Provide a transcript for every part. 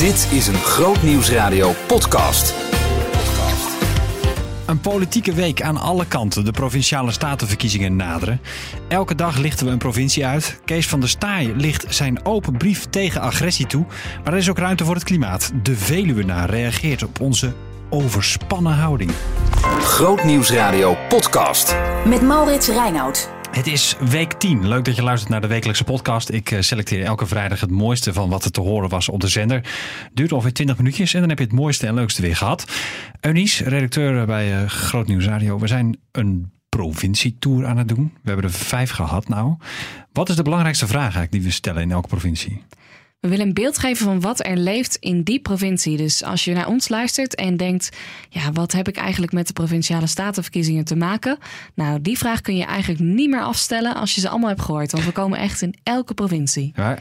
Dit is een Groot Nieuwsradio podcast. Een politieke week aan alle kanten. De provinciale statenverkiezingen naderen. Elke dag lichten we een provincie uit. Kees van der Staaij ligt zijn open brief tegen agressie toe. Maar er is ook ruimte voor het klimaat. De Veluwenaar reageert op onze overspannen houding. Groot Nieuwsradio podcast. Met Maurits Reinoud. Het is week 10. Leuk dat je luistert naar de wekelijkse podcast. Ik eh, selecteer elke vrijdag het mooiste van wat er te horen was op de zender. Duurt ongeveer 20 minuutjes en dan heb je het mooiste en leukste weer gehad. Eunice, redacteur bij uh, Groot Nieuws Radio. We zijn een provincietour aan het doen. We hebben er vijf gehad nou. Wat is de belangrijkste vraag eigenlijk die we stellen in elke provincie? We willen een beeld geven van wat er leeft in die provincie. Dus als je naar ons luistert en denkt: ja, wat heb ik eigenlijk met de provinciale statenverkiezingen te maken? Nou, die vraag kun je eigenlijk niet meer afstellen als je ze allemaal hebt gehoord. Want we komen echt in elke provincie. Ja,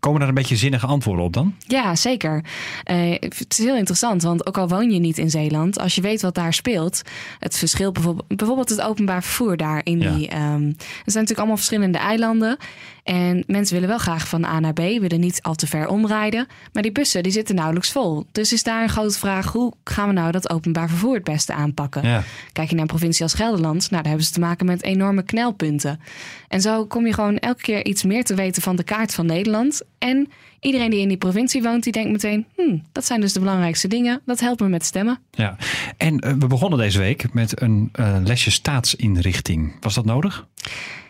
komen daar een beetje zinnige antwoorden op dan? Ja, zeker. Uh, het is heel interessant, want ook al woon je niet in Zeeland, als je weet wat daar speelt, het verschil bijvoorbeeld, bijvoorbeeld het openbaar vervoer daar in Ja. die. ehm, er zijn natuurlijk allemaal verschillende eilanden. En mensen willen wel graag van A naar B, willen niet al te ver omrijden. Maar die bussen die zitten nauwelijks vol. Dus is daar een grote vraag: hoe gaan we nou dat openbaar vervoer het beste aanpakken? Ja. Kijk je naar een provincie als Gelderland, nou, daar hebben ze te maken met enorme knelpunten. En zo kom je gewoon elke keer iets meer te weten van de kaart van Nederland. En iedereen die in die provincie woont, die denkt meteen: hm, dat zijn dus de belangrijkste dingen. Dat helpt me met stemmen. Ja. En eh, we begonnen deze week met een eh, lesje staatsinrichting. Was dat nodig?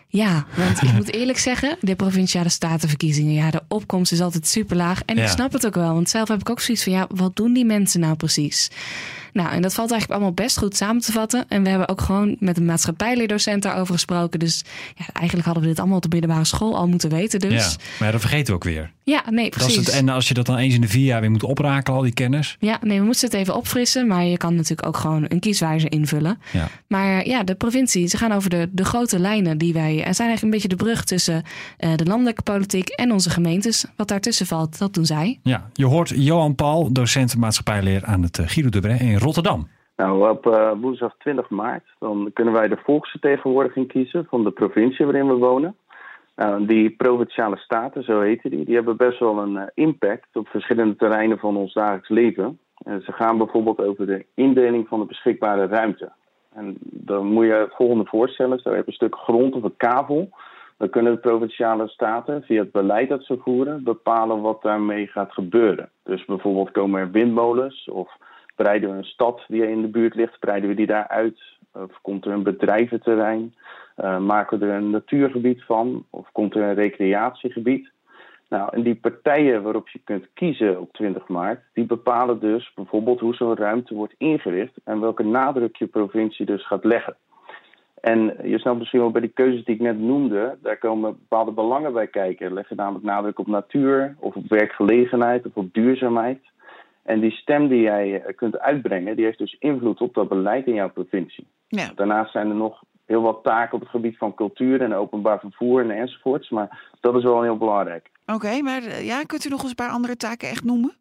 Ja, want ik moet eerlijk zeggen, de provinciale statenverkiezingen, ja, de opkomst is altijd super laag. En Ja. ik snap het ook wel, want zelf heb ik ook zoiets van, ja, wat doen die mensen nou precies? Nou, en dat valt eigenlijk allemaal best goed samen te vatten. En we hebben ook gewoon met een maatschappijleerdocent daarover gesproken. Dus ja, eigenlijk hadden we dit allemaal op de middelbare school al moeten weten. Dus Ja. Maar dat vergeten we ook weer. ja, nee, Dat is precies. het, en als je dat dan eens in de vier jaar weer moet oprakelen, al die kennis. Ja, nee, we moeten het even opfrissen. Maar je kan natuurlijk ook gewoon een kieswijzer invullen. Ja. Maar ja, de provincie, ze gaan over de, de grote lijnen die wij... Er zijn eigenlijk een beetje de brug tussen eh, de landelijke politiek en onze gemeentes. Wat daartussen valt, dat doen zij. Ja, je hoort Johan Paul, docent maatschappijleer aan het eh, Guido de Brij Rotterdam. Nou, op eh, woensdag 20 maart dan kunnen wij de volksvertegenwoordiging kiezen van de provincie waarin we wonen. Nou, die provinciale staten, zo heten die, die hebben best wel een eh, impact op verschillende terreinen van ons dagelijks leven. En ze gaan bijvoorbeeld over de indeling van de beschikbare ruimte. En dan moet je het volgende voorstellen. Stel je een stuk grond of een kavel. Dan kunnen de provinciale staten via het beleid dat ze voeren bepalen wat daarmee gaat gebeuren. Dus bijvoorbeeld komen er windmolens of breiden we een stad die in de buurt ligt, breiden we die daar uit? Of komt er een bedrijventerrein? Eh, maken we er een natuurgebied van? Of komt er een recreatiegebied? Nou, en die partijen waarop je kunt kiezen op 20 maart, die bepalen dus bijvoorbeeld hoe zo'n ruimte wordt ingericht en welke nadruk je provincie dus gaat leggen. En je snapt misschien wel bij die keuzes die ik net noemde, daar komen bepaalde belangen bij kijken. Leg je namelijk nadruk op natuur, of op werkgelegenheid, of op duurzaamheid. En die stem die jij eh, kunt uitbrengen, die heeft dus invloed op dat beleid in jouw provincie. Ja. Daarnaast zijn er nog heel wat taken op het gebied van cultuur en openbaar vervoer en enzovoorts. Maar dat is wel heel belangrijk. Oké, maar eh, ja, kunt u nog eens een paar andere taken echt noemen?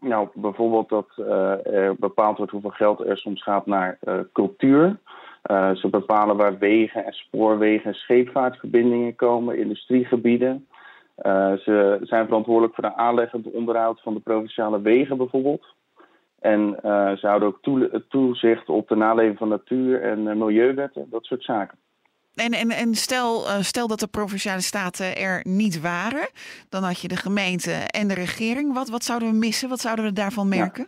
Nou, bijvoorbeeld dat eh, er bepaald wordt hoeveel geld er soms gaat naar cultuur. Eh, ze bepalen waar wegen en spoorwegen en scheepvaartverbindingen komen, industriegebieden. Eh, ze zijn verantwoordelijk voor de aanleg en het onderhoud van de provinciale wegen bijvoorbeeld. En eh, ze houden ook toe- toezicht op de naleving van natuur- en eh, milieuwetten, dat soort zaken. En, en, en stel, stel dat de provinciale staten er niet waren, dan had je de gemeente en de regering. Wat, wat zouden we missen? Wat zouden we daarvan merken?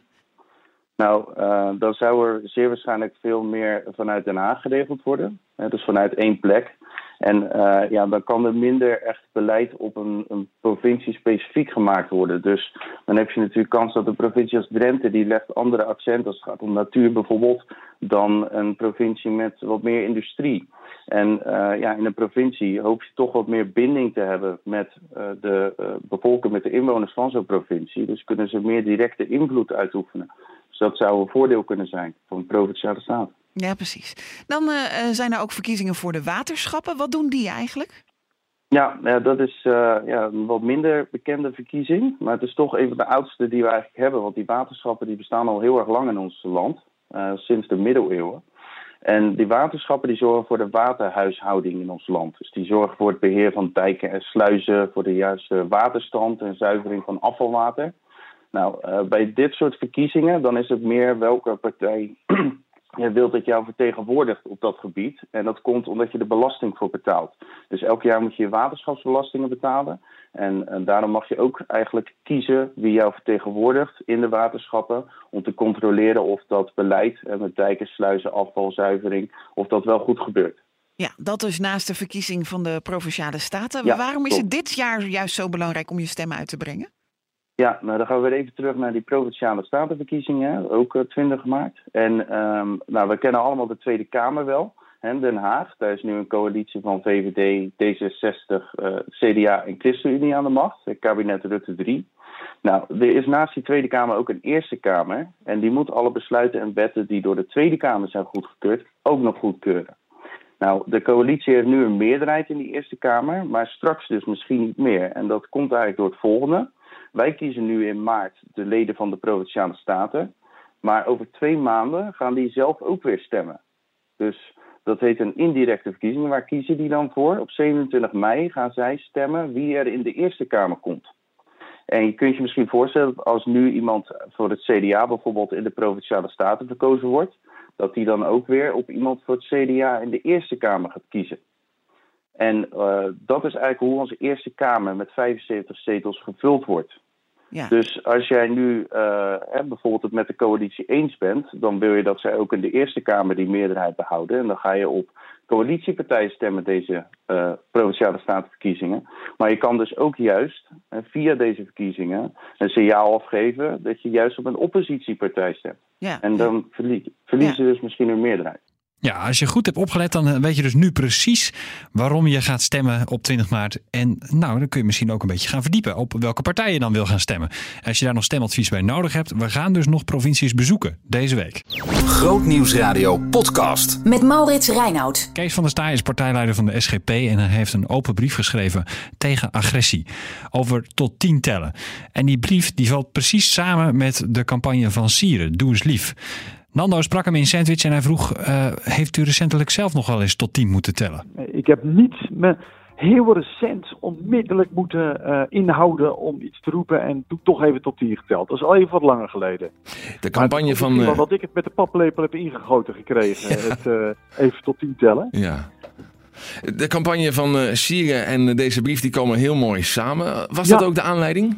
Nou, dan zou er zeer waarschijnlijk veel meer vanuit Den Haag geregeld worden. Dus vanuit één plek. En eh, ja, dan kan er minder echt beleid op een, een provincie specifiek gemaakt worden. Dus dan heb je natuurlijk kans dat een provincie als Drenthe, die legt andere accenten als het gaat om natuur bijvoorbeeld, dan een provincie met wat meer industrie. En eh, ja, in een provincie hoop je toch wat meer binding te hebben met eh, de bevolking, met de inwoners van zo'n provincie. Dus kunnen ze meer directe invloed uitoefenen. Dus dat zou een voordeel kunnen zijn voor een provinciale staat. Ja, precies. Dan eh, eh, zijn er ook verkiezingen voor de waterschappen. Wat doen die eigenlijk? Ja, ja dat is eh, ja, een wat minder bekende verkiezing. Maar het is toch een van de oudste die we eigenlijk hebben. Want die waterschappen die bestaan al heel erg lang in ons land. eh, sinds de middeleeuwen. En die waterschappen die zorgen voor de waterhuishouding in ons land. Dus die zorgen voor het beheer van dijken en sluizen, voor de juiste waterstand en zuivering van afvalwater. Nou, uh, bij dit soort verkiezingen, dan is het meer welke partij je wilt dat jou vertegenwoordigt op dat gebied. En dat komt omdat je de belasting voor betaalt. Dus elk jaar moet je je waterschapsbelastingen betalen. En, en, daarom mag je ook eigenlijk kiezen wie jou vertegenwoordigt in de waterschappen. Om te controleren of dat beleid en met dijken, sluizen, afvalzuivering, of dat wel goed gebeurt. Ja, dat is naast de verkiezing van de provinciale staten. Waarom is het dit jaar juist zo belangrijk om je stem uit te brengen? Ja, nou dan gaan we weer even terug naar die provinciale statenverkiezingen, ook 20 eh, maart. En um, nou, we kennen allemaal de Tweede Kamer wel, hè, Den Haag. Daar is nu een coalitie van VVD, D66, uh, CDA en ChristenUnie aan de macht, het kabinet Rutte 3. Nou, er is naast die Tweede Kamer ook een Eerste Kamer. En die moet alle besluiten en wetten die door de Tweede Kamer zijn goedgekeurd, ook nog goedkeuren. Nou, de coalitie heeft nu een meerderheid in die Eerste Kamer, maar straks dus misschien niet meer. En dat komt eigenlijk door het volgende. Wij kiezen nu in maart de leden van de provinciale staten. Maar over twee maanden gaan die zelf ook weer stemmen. Dus dat heet een indirecte verkiezing. Waar kiezen die dan voor? Op 27 mei gaan zij stemmen wie er in de Eerste Kamer komt. En je kunt je misschien voorstellen dat als nu iemand voor het CDA bijvoorbeeld in de provinciale staten verkozen wordt, dat die dan ook weer op iemand voor het CDA in de Eerste Kamer gaat kiezen. En uh, dat is eigenlijk hoe onze Eerste Kamer met 75 zetels gevuld wordt. Ja. Dus als jij nu uh, bijvoorbeeld het met de coalitie eens bent, dan wil je dat zij ook in de Eerste Kamer die meerderheid behouden. En dan ga je op coalitiepartijen stemmen deze uh, provinciale statenverkiezingen. Maar je kan dus ook juist uh, via deze verkiezingen een signaal afgeven dat je juist op een oppositiepartij stemt. Ja. En dan verlie verliezen ja. dus misschien een meerderheid. Ja, als je goed hebt opgelet, dan eh, weet je dus nu precies waarom je gaat stemmen op 20 maart. En nou, dan kun je misschien ook een beetje gaan verdiepen op welke partij je dan wil gaan stemmen. Als je daar nog stemadvies bij nodig hebt, we gaan dus nog provincies bezoeken deze week. Grootnieuwsradio podcast. Met Maurits Reinoud. Kees van der Staaij is partijleider van de SGP en hij heeft een open brief geschreven tegen agressie. Over tot 10 tellen. En die brief die valt precies samen met de campagne van Sieren, Doe eens lief. Nando sprak hem in Sandwich en hij vroeg: uh, Heeft u recentelijk zelf nog wel eens tot 10 moeten tellen? Ik heb niet me heel recent onmiddellijk moeten uh, inhouden om iets te roepen en toen toch even tot 10 geteld. Dat is al even wat langer geleden. De campagne van. Uh... dat ik het met de paplepel heb ingegoten gekregen, ja. het even tot 10 tellen. Ja. De campagne van Sieren en deze brief die komen heel mooi samen. Was dat ook de aanleiding?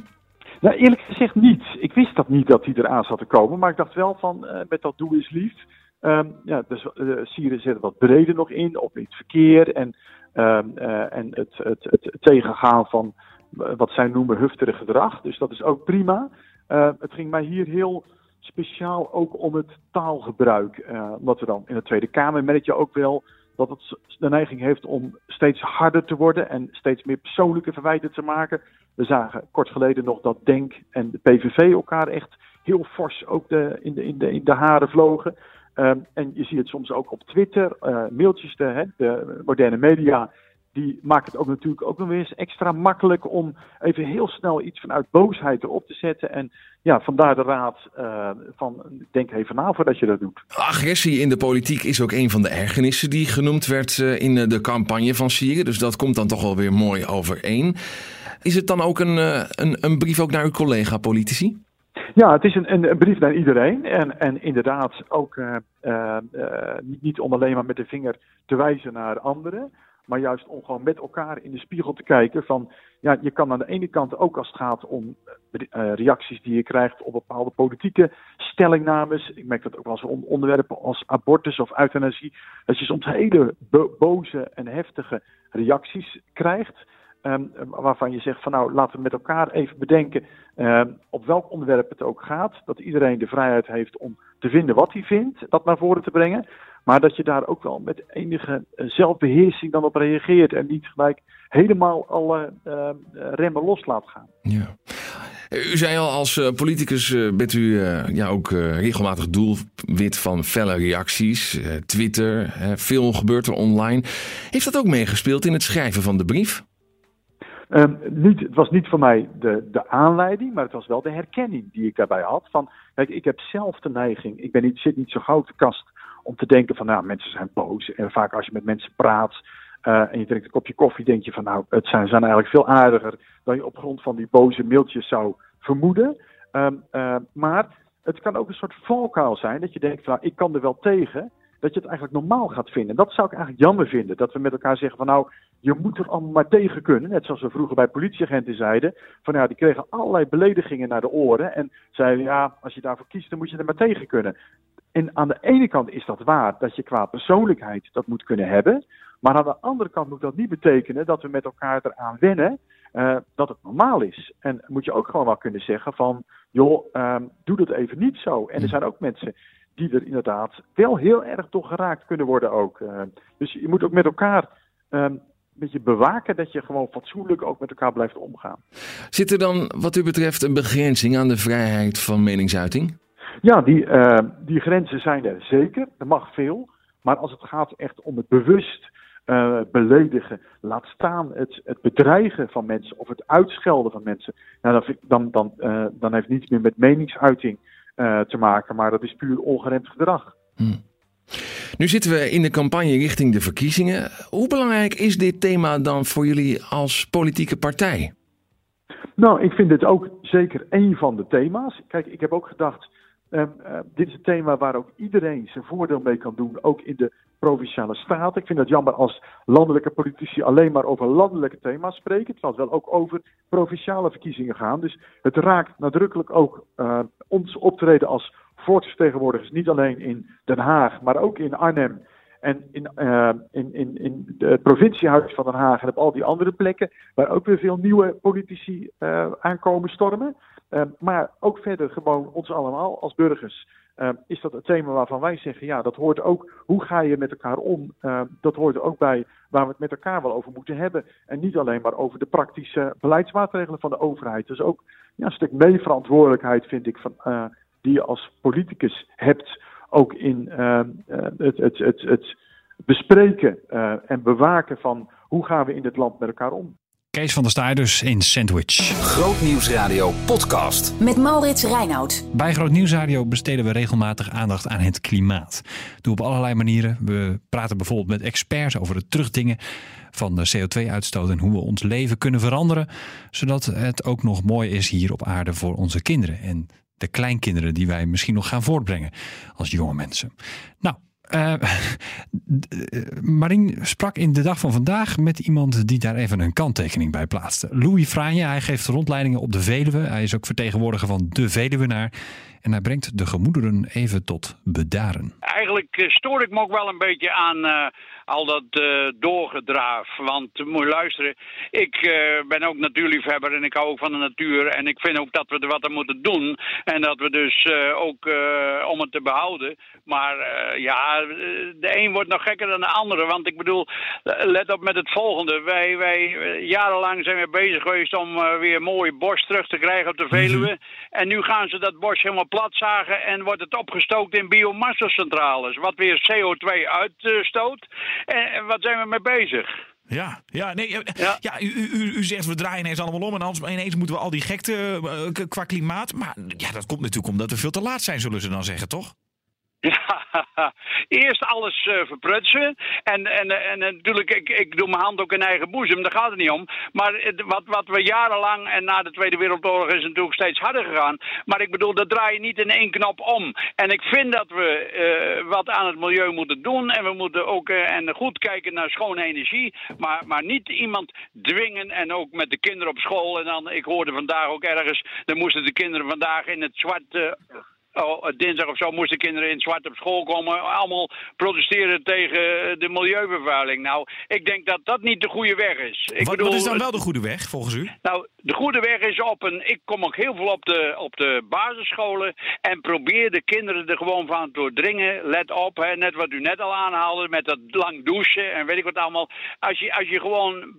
Nou, eerlijk gezegd niet. Ik wist dat niet dat hij eraan zat te komen. Maar ik dacht wel van, uh, met dat doe is lief. Um, ja, dus uh, Sieren zit wat breder nog in, op het verkeer en, um, uh, en het, het, het, tegengaan van wat zij noemen hufterig gedrag. Dus dat is ook prima. het ging mij hier heel speciaal ook om het taalgebruik. wat we dan in de Tweede Kamer merk je ook wel dat het de neiging heeft om steeds harder te worden en steeds meer persoonlijke verwijten te maken. We zagen kort geleden nog dat Denk en de PVV elkaar echt heel fors ook de, in, de, in, de, in de haren vlogen. Um, en je ziet het soms ook op Twitter, uh, mailtjes, de, hè, de moderne media die maakt het ook natuurlijk ook nog eens extra makkelijk om even heel snel iets vanuit boosheid erop te zetten. En ja, vandaar de raad uh, van denk even na voordat je dat doet. Agressie in de politiek is ook een van de ergernissen die genoemd werd uh, in de campagne van Sieren. Dus dat komt dan toch wel weer mooi overeen. Is het dan ook een, een, een brief ook naar uw collega-politici? Ja, het is een, een, een, brief naar iedereen. En, en inderdaad ook uh, uh, niet om alleen maar met de vinger te wijzen naar anderen. Maar juist om gewoon met elkaar in de spiegel te kijken van, ja, je kan aan de ene kant ook als het gaat om uh, reacties die je krijgt op bepaalde politieke stellingnames. Ik merk dat ook wel eens onderwerpen als abortus of euthanasie. Dat je soms hele boze en heftige reacties krijgt. Um, waarvan je zegt van nou laten we met elkaar even bedenken um, op welk onderwerp het ook gaat. Dat iedereen de vrijheid heeft om te vinden wat hij vindt, dat naar voren te brengen. Maar dat je daar ook wel met enige eh, zelfbeheersing dan op reageert. En niet gelijk helemaal alle uh, remmen los laat gaan. Ja. U zei al, als uh, politicus uh, bent u ja, ook regelmatig doelwit van felle reacties. Twitter, veel gebeurt er online. Heeft dat ook meegespeeld in het schrijven van de brief? Um, niet, het was niet voor mij de, de aanleiding, maar het was wel de herkenning die ik daarbij had. Van, kijk, ik heb zelf de neiging, ik ben niet, zit niet zo gauw te kast om te denken van, nou, mensen zijn boos. En vaak als je met mensen praat uh, en je drinkt een kopje koffie, denk je van, nou, het zijn, zijn eigenlijk veel aardiger dan je op grond van die boze mailtjes zou vermoeden. Ehm, eh, maar het kan ook een soort valkuil zijn dat je denkt, van, nou, ik kan er wel tegen. Dat je het eigenlijk normaal gaat vinden. Dat zou ik eigenlijk jammer vinden. Dat we met elkaar zeggen van nou, je moet er allemaal maar tegen kunnen. Net zoals we vroeger bij politieagenten zeiden. Van ja, die kregen allerlei beledigingen naar de oren. En zeiden ja, als je daarvoor kiest, dan moet je er maar tegen kunnen. En aan de ene kant is dat waar, dat je qua persoonlijkheid dat moet kunnen hebben. Maar aan de andere kant moet dat niet betekenen dat we met elkaar eraan wennen uh, dat het normaal is. En moet je ook gewoon wel kunnen zeggen van, joh, um, doe dat even niet zo. En er zijn ook mensen die er inderdaad wel heel erg door geraakt kunnen worden ook. Uh, dus je moet ook met elkaar een beetje bewaken dat je gewoon fatsoenlijk ook met elkaar blijft omgaan. Zit er dan wat u betreft een begrenzing aan de vrijheid van meningsuiting? Ja, die, uh, die grenzen zijn er zeker. Er mag veel. Maar als het gaat echt om het bewust uh, beledigen, laat staan het, het bedreigen van mensen of het uitschelden van mensen, nou, dan, dan, dan, uh, dan heeft niets meer met meningsuiting te maken, maar dat is puur ongeremd gedrag. Hmm. Nu zitten we in de campagne richting de verkiezingen. Hoe belangrijk is dit thema dan voor jullie als politieke partij? Nou, ik vind dit ook zeker een van de thema's. Kijk, ik heb ook gedacht, uh, uh, dit is een thema waar ook iedereen zijn voordeel mee kan doen, ook in de provinciale staten. Ik vind het jammer als landelijke politici alleen maar over landelijke thema's spreken, terwijl het wel ook over provinciale verkiezingen gaan. Dus het raakt nadrukkelijk ook uh, ons optreden als volksvertegenwoordigers, niet alleen in Den Haag, maar ook in Arnhem. En in, uh, in, in, in het provinciehuis van Den Haag en op al die andere plekken, waar ook weer veel nieuwe politici uh, aankomen stormen. Uh, maar ook verder gewoon ons allemaal als burgers. Is dat het thema waarvan wij zeggen, ja, dat hoort ook, hoe ga je met elkaar om? Dat hoort ook bij waar we het met elkaar wel over moeten hebben. En niet alleen maar over de praktische beleidsmaatregelen van de overheid. Dus ook ja, een stuk meeverantwoordelijkheid, vind ik, van, die je als politicus hebt. Ook in het, het, het, het bespreken en bewaken van hoe gaan we in het land met elkaar om. Kees van der Staaij dus in Sandwich. Grootnieuwsradio podcast. Met Maurits Reinoud. Bij Grootnieuwsradio besteden we regelmatig aandacht aan het klimaat. Doe op allerlei manieren. We praten bijvoorbeeld met experts over het terugdingen van de CO2-uitstoot en hoe we ons leven kunnen veranderen, zodat het ook nog mooi is hier op aarde voor onze kinderen en de kleinkinderen die wij misschien nog gaan voortbrengen als jonge mensen. Nou, uh, Marien sprak in de dag van vandaag met iemand die daar even een kanttekening bij plaatste. Louis Franje, hij geeft rondleidingen op de Veluwe. Hij is ook vertegenwoordiger van de Veluwenaar. En hij brengt de gemoederen even tot bedaren. Eigenlijk stoor ik me ook wel een beetje aan uh, al dat uh, doorgedraaf. Want moet je luisteren, ik uh, ben ook natuurliefhebber en ik hou ook van de natuur. En ik vind ook dat we er wat aan moeten doen. En dat we dus ook om het te behouden. Maar ja, de een wordt nog gekker dan de andere. Want ik bedoel, let op met het volgende. Wij, wij jarenlang zijn we bezig geweest om weer mooi bos terug te krijgen op de Veluwe. Mm-hmm. En nu gaan ze dat bos helemaal platzagen en wordt het opgestookt in biomassacentrales. Wat weer CO2 uitstoot. En wat zijn we mee bezig? Ja, ja, nee, ja. ja u, u, u zegt we draaien ineens allemaal om en anders ineens moeten we al die gekte uh, qua klimaat. Maar ja, dat komt natuurlijk omdat we veel te laat zijn, zullen ze dan zeggen, toch? Ja, eerst alles uh, verprutsen. En, en, en natuurlijk, ik, ik doe mijn hand ook in eigen boezem, daar gaat het niet om. Maar wat, wat we jarenlang en na de Tweede Wereldoorlog is natuurlijk steeds harder gegaan. Maar ik bedoel, dat draai je niet in één knop om. En ik vind dat we wat aan het milieu moeten doen. En we moeten ook en goed kijken naar schone energie. Maar, maar niet iemand dwingen en ook met de kinderen op school. En dan, ik hoorde vandaag ook ergens, dan moesten de kinderen vandaag in het zwart dinsdag of zo moesten kinderen in zwart op school komen. Allemaal protesteren tegen de milieuvervuiling. Nou, ik denk dat dat niet de goede weg is. Ik wat, bedoel, wat is dan wel de goede weg, volgens u? Nou, de goede weg is op een... Ik kom ook heel veel op de, op de basisscholen en probeer de kinderen er gewoon van te doordringen. Let op, hè, net wat u net al aanhaalde met dat lang douchen en weet ik wat allemaal. Als je, als je gewoon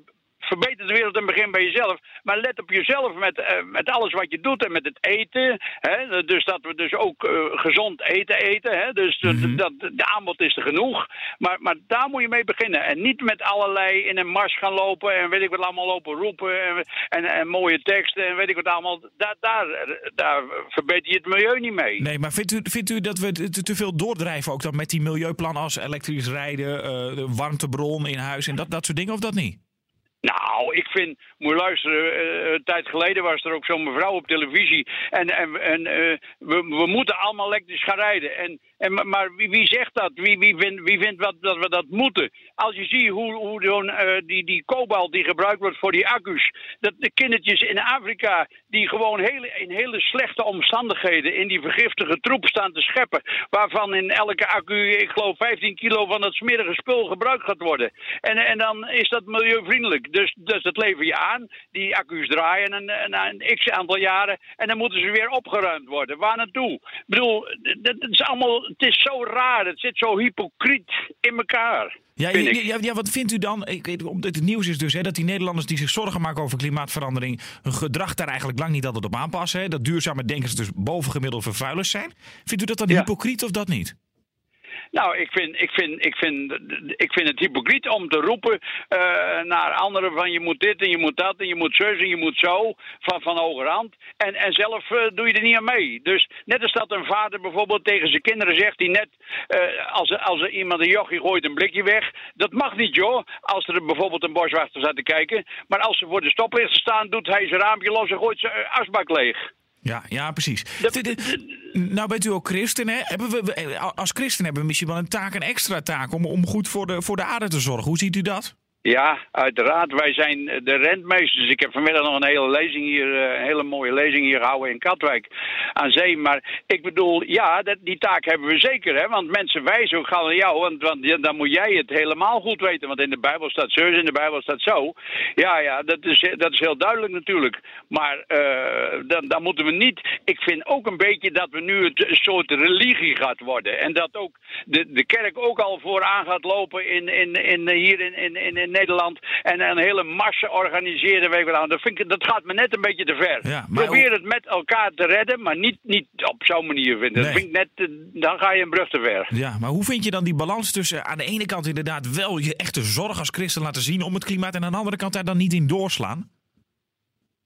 verbeter de wereld en begin bij jezelf. Maar let op jezelf met, uh, met alles wat je doet en met het eten. Hè? Dus dat we dus ook uh, gezond eten eten. Hè? Dus mm -hmm. dat, de aanbod is er genoeg. Maar, maar daar moet je mee beginnen. En niet met allerlei in een mars gaan lopen en weet ik wat allemaal lopen roepen. En, en, en mooie teksten en weet ik wat allemaal. Daar, daar, daar verbeter je het milieu niet mee. Nee, maar vindt u, vindt u dat we te, te veel doordrijven ook dan met die milieuplannen als elektrisch rijden, uh, de warmtebron in huis en dat, dat soort dingen of dat niet? Nou, ik vind, moet je luisteren, eh, een tijd geleden was er ook zo'n mevrouw op televisie. En, en, en eh, we, we moeten allemaal elektrisch gaan rijden. En, en, maar wie, wie zegt dat? Wie, wie, vindt, wie vindt wat, dat we dat moeten? Als je ziet hoe, hoe eh, die, die kobalt die gebruikt wordt voor die accu's. Dat de kindertjes in Afrika die gewoon hele, in hele slechte omstandigheden in die vergiftige troep staan te scheppen. Waarvan in elke accu, ik geloof, 15 kilo van dat smerige spul gebruikt gaat worden. En, en dan is dat milieuvriendelijk. Dus, dus dat lever je aan. Die accu's draaien een, een, een x aantal jaren. En dan moeten ze weer opgeruimd worden. Waar naartoe? Ik bedoel, dat is allemaal, het is zo raar. Het zit zo hypocriet in elkaar. Ja, ja, ja, ja, wat vindt u dan? Ik, omdat het nieuws is dus hè, dat die Nederlanders die zich zorgen maken over klimaatverandering. hun gedrag daar eigenlijk lang niet altijd op aanpassen. Hè, dat duurzame denkers dus bovengemiddeld vervuilers zijn. Vindt u dat dan hypocriet of dat niet? Nou, ik vind, ik, vind, ik, vind, ik vind het hypocriet om te roepen eh, naar anderen van je moet dit en je moet dat en je moet zus en je moet zo van, van hogerhand. En, en zelf eh, doe je er niet aan mee. Dus net als dat een vader bijvoorbeeld tegen zijn kinderen zegt die net eh, als, als er iemand een jochie gooit een blikje weg. Dat mag niet joh, als er bijvoorbeeld een boswachter staat te kijken. Maar als ze voor de stoplichten staan doet hij zijn raampje los en gooit zijn asbak leeg. Ja, ja precies. De- de- nou bent u ook christen, hè? Hebben we, we- als christen hebben we misschien wel een taak, een extra taak... om, om goed voor de, voor de aarde te zorgen. Hoe ziet u dat? Ja, uiteraard. Wij zijn de rentmeesters. Ik heb vanmiddag nog een hele lezing hier, eh, een hele mooie lezing hier gehouden in Katwijk aan zee. Maar ik bedoel, ja, dat, die taak hebben we zeker. Hè? Want mensen wijzen ook gaan naar jou. Want, dan moet jij het helemaal goed weten. Want in de Bijbel staat zo, in de Bijbel staat zo. Ja, ja, dat is, dat is heel duidelijk natuurlijk. Maar eh, dan, dan moeten we niet. Ik vind ook een beetje dat we nu het soort religie gaat worden. En dat ook de, de kerk ook al vooraan gaat lopen in, in, in, hier in, in, in, in Nederland. En een hele massa organiseren. Weet ik wel. Dat, vind ik, dat gaat me net een beetje te ver. Ja, Probeer het met elkaar te redden, maar niet, niet op zo'n manier vinden. Dat vind ik net, eh, dan ga je een brug te ver. Ja, maar hoe vind je dan die balans tussen aan de ene kant inderdaad wel je echte zorg als christen laten zien om het klimaat... en aan de andere kant daar dan niet in doorslaan?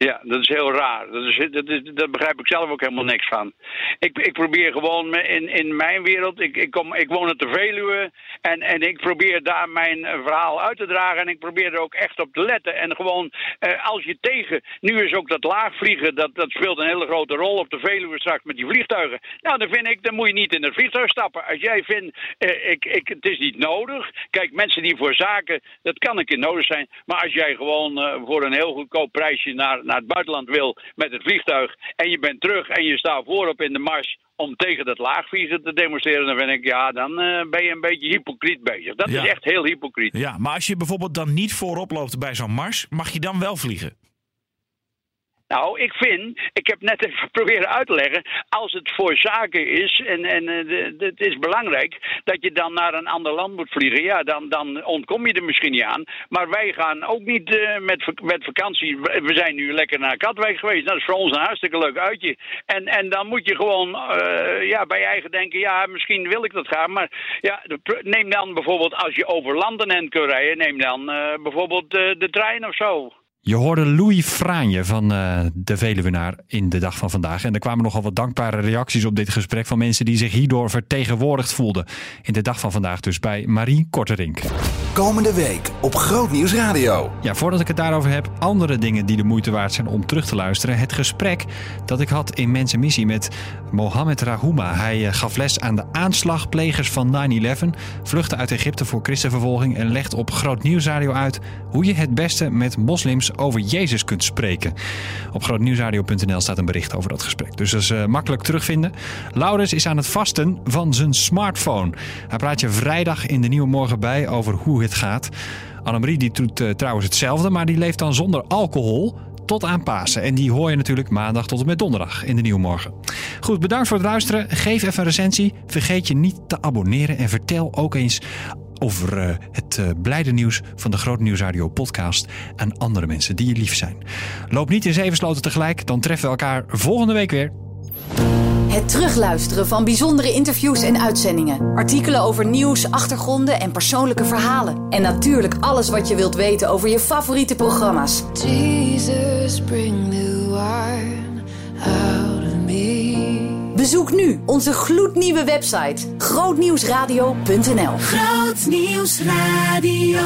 Ja, dat is heel raar. Dat, is, dat, begrijp ik zelf ook helemaal niks van. Ik, ik probeer gewoon in, in mijn wereld. Ik, ik, kom, ik woon op de Veluwe. En, en ik probeer daar mijn eh, verhaal uit te dragen. En ik probeer er ook echt op te letten. En gewoon, eh, als je tegen. Nu is ook dat laagvliegen. Dat, dat speelt een hele grote rol op de Veluwe straks met die vliegtuigen. Nou, dan vind ik, dan moet je niet in het vliegtuig stappen. Als jij vindt, eh, ik, ik, het is niet nodig. Kijk, mensen die voor zaken. Dat kan een keer nodig zijn. Maar als jij gewoon eh, voor een heel goedkoop prijsje naar, naar het buitenland wil met het vliegtuig. en je bent terug en je staat voorop in de mars. om tegen dat laagvliegen te demonstreren. dan vind ik, ja, dan eh, ben je een beetje hypocriet bezig. Dat Ja. is echt heel hypocriet. Ja, maar als je bijvoorbeeld dan niet voorop loopt bij zo'n mars... mag je dan wel vliegen? Nou, ik vind, ik heb net even proberen uit te leggen, als het voor zaken is en, en eh, het is belangrijk dat je dan naar een ander land moet vliegen, ja, dan, dan ontkom je er misschien niet aan. Maar wij gaan ook niet eh, met, met vakantie, we zijn nu lekker naar Katwijk geweest, dat is voor ons een hartstikke leuk uitje. En, en dan moet je gewoon eh, ja, bij je eigen denken, ja, misschien wil ik dat gaan, maar ja, neem dan bijvoorbeeld als je over landen en kunt rijden, neem dan bijvoorbeeld de trein of zo. Je hoorde Louis Fraanje van eh, de Veluwenaar in de dag van vandaag. En er kwamen nogal wat dankbare reacties op dit gesprek van mensen die zich hierdoor vertegenwoordigd voelden. In de dag van vandaag dus bij Marie Korterink. Komende week op Grootnieuws Radio. Ja, voordat ik het daarover heb, andere dingen die de moeite waard zijn om terug te luisteren. Het gesprek dat ik had in Mensen Missie met Mohamed Rahouma. Hij eh, gaf les aan de aanslagplegers van 9-11, vluchtte uit Egypte voor christenvervolging en legt op Groot Nieuwsradio uit hoe je het beste met moslims over Jezus kunt spreken. Op grootnieuwsradio.nl staat een bericht over dat gesprek, dus dat is eh, makkelijk terugvinden. Laurens is aan het vasten van zijn smartphone. Hij praat je vrijdag in de Nieuwe Morgen bij over hoe het gaat. Annemarie die doet eh, trouwens hetzelfde, maar die leeft dan zonder alcohol tot aan Pasen. En die hoor je natuurlijk maandag tot en met donderdag in de Nieuwe Morgen. Goed, bedankt voor het luisteren. Geef even een recensie. Vergeet je niet te abonneren en vertel ook eens over eh, het eh, blijde nieuws van de Groot Nieuwsradio podcast aan andere mensen die je lief zijn. Loop niet in zeven sloten tegelijk, dan treffen we elkaar volgende week weer. Het terugluisteren van bijzondere interviews en uitzendingen. Artikelen over nieuws, achtergronden en persoonlijke verhalen. En natuurlijk alles wat je wilt weten over je favoriete programma's. Jesus, bring the wine out. Bezoek nu onze gloednieuwe website grootnieuwsradio.nl. Groot Nieuws Radio.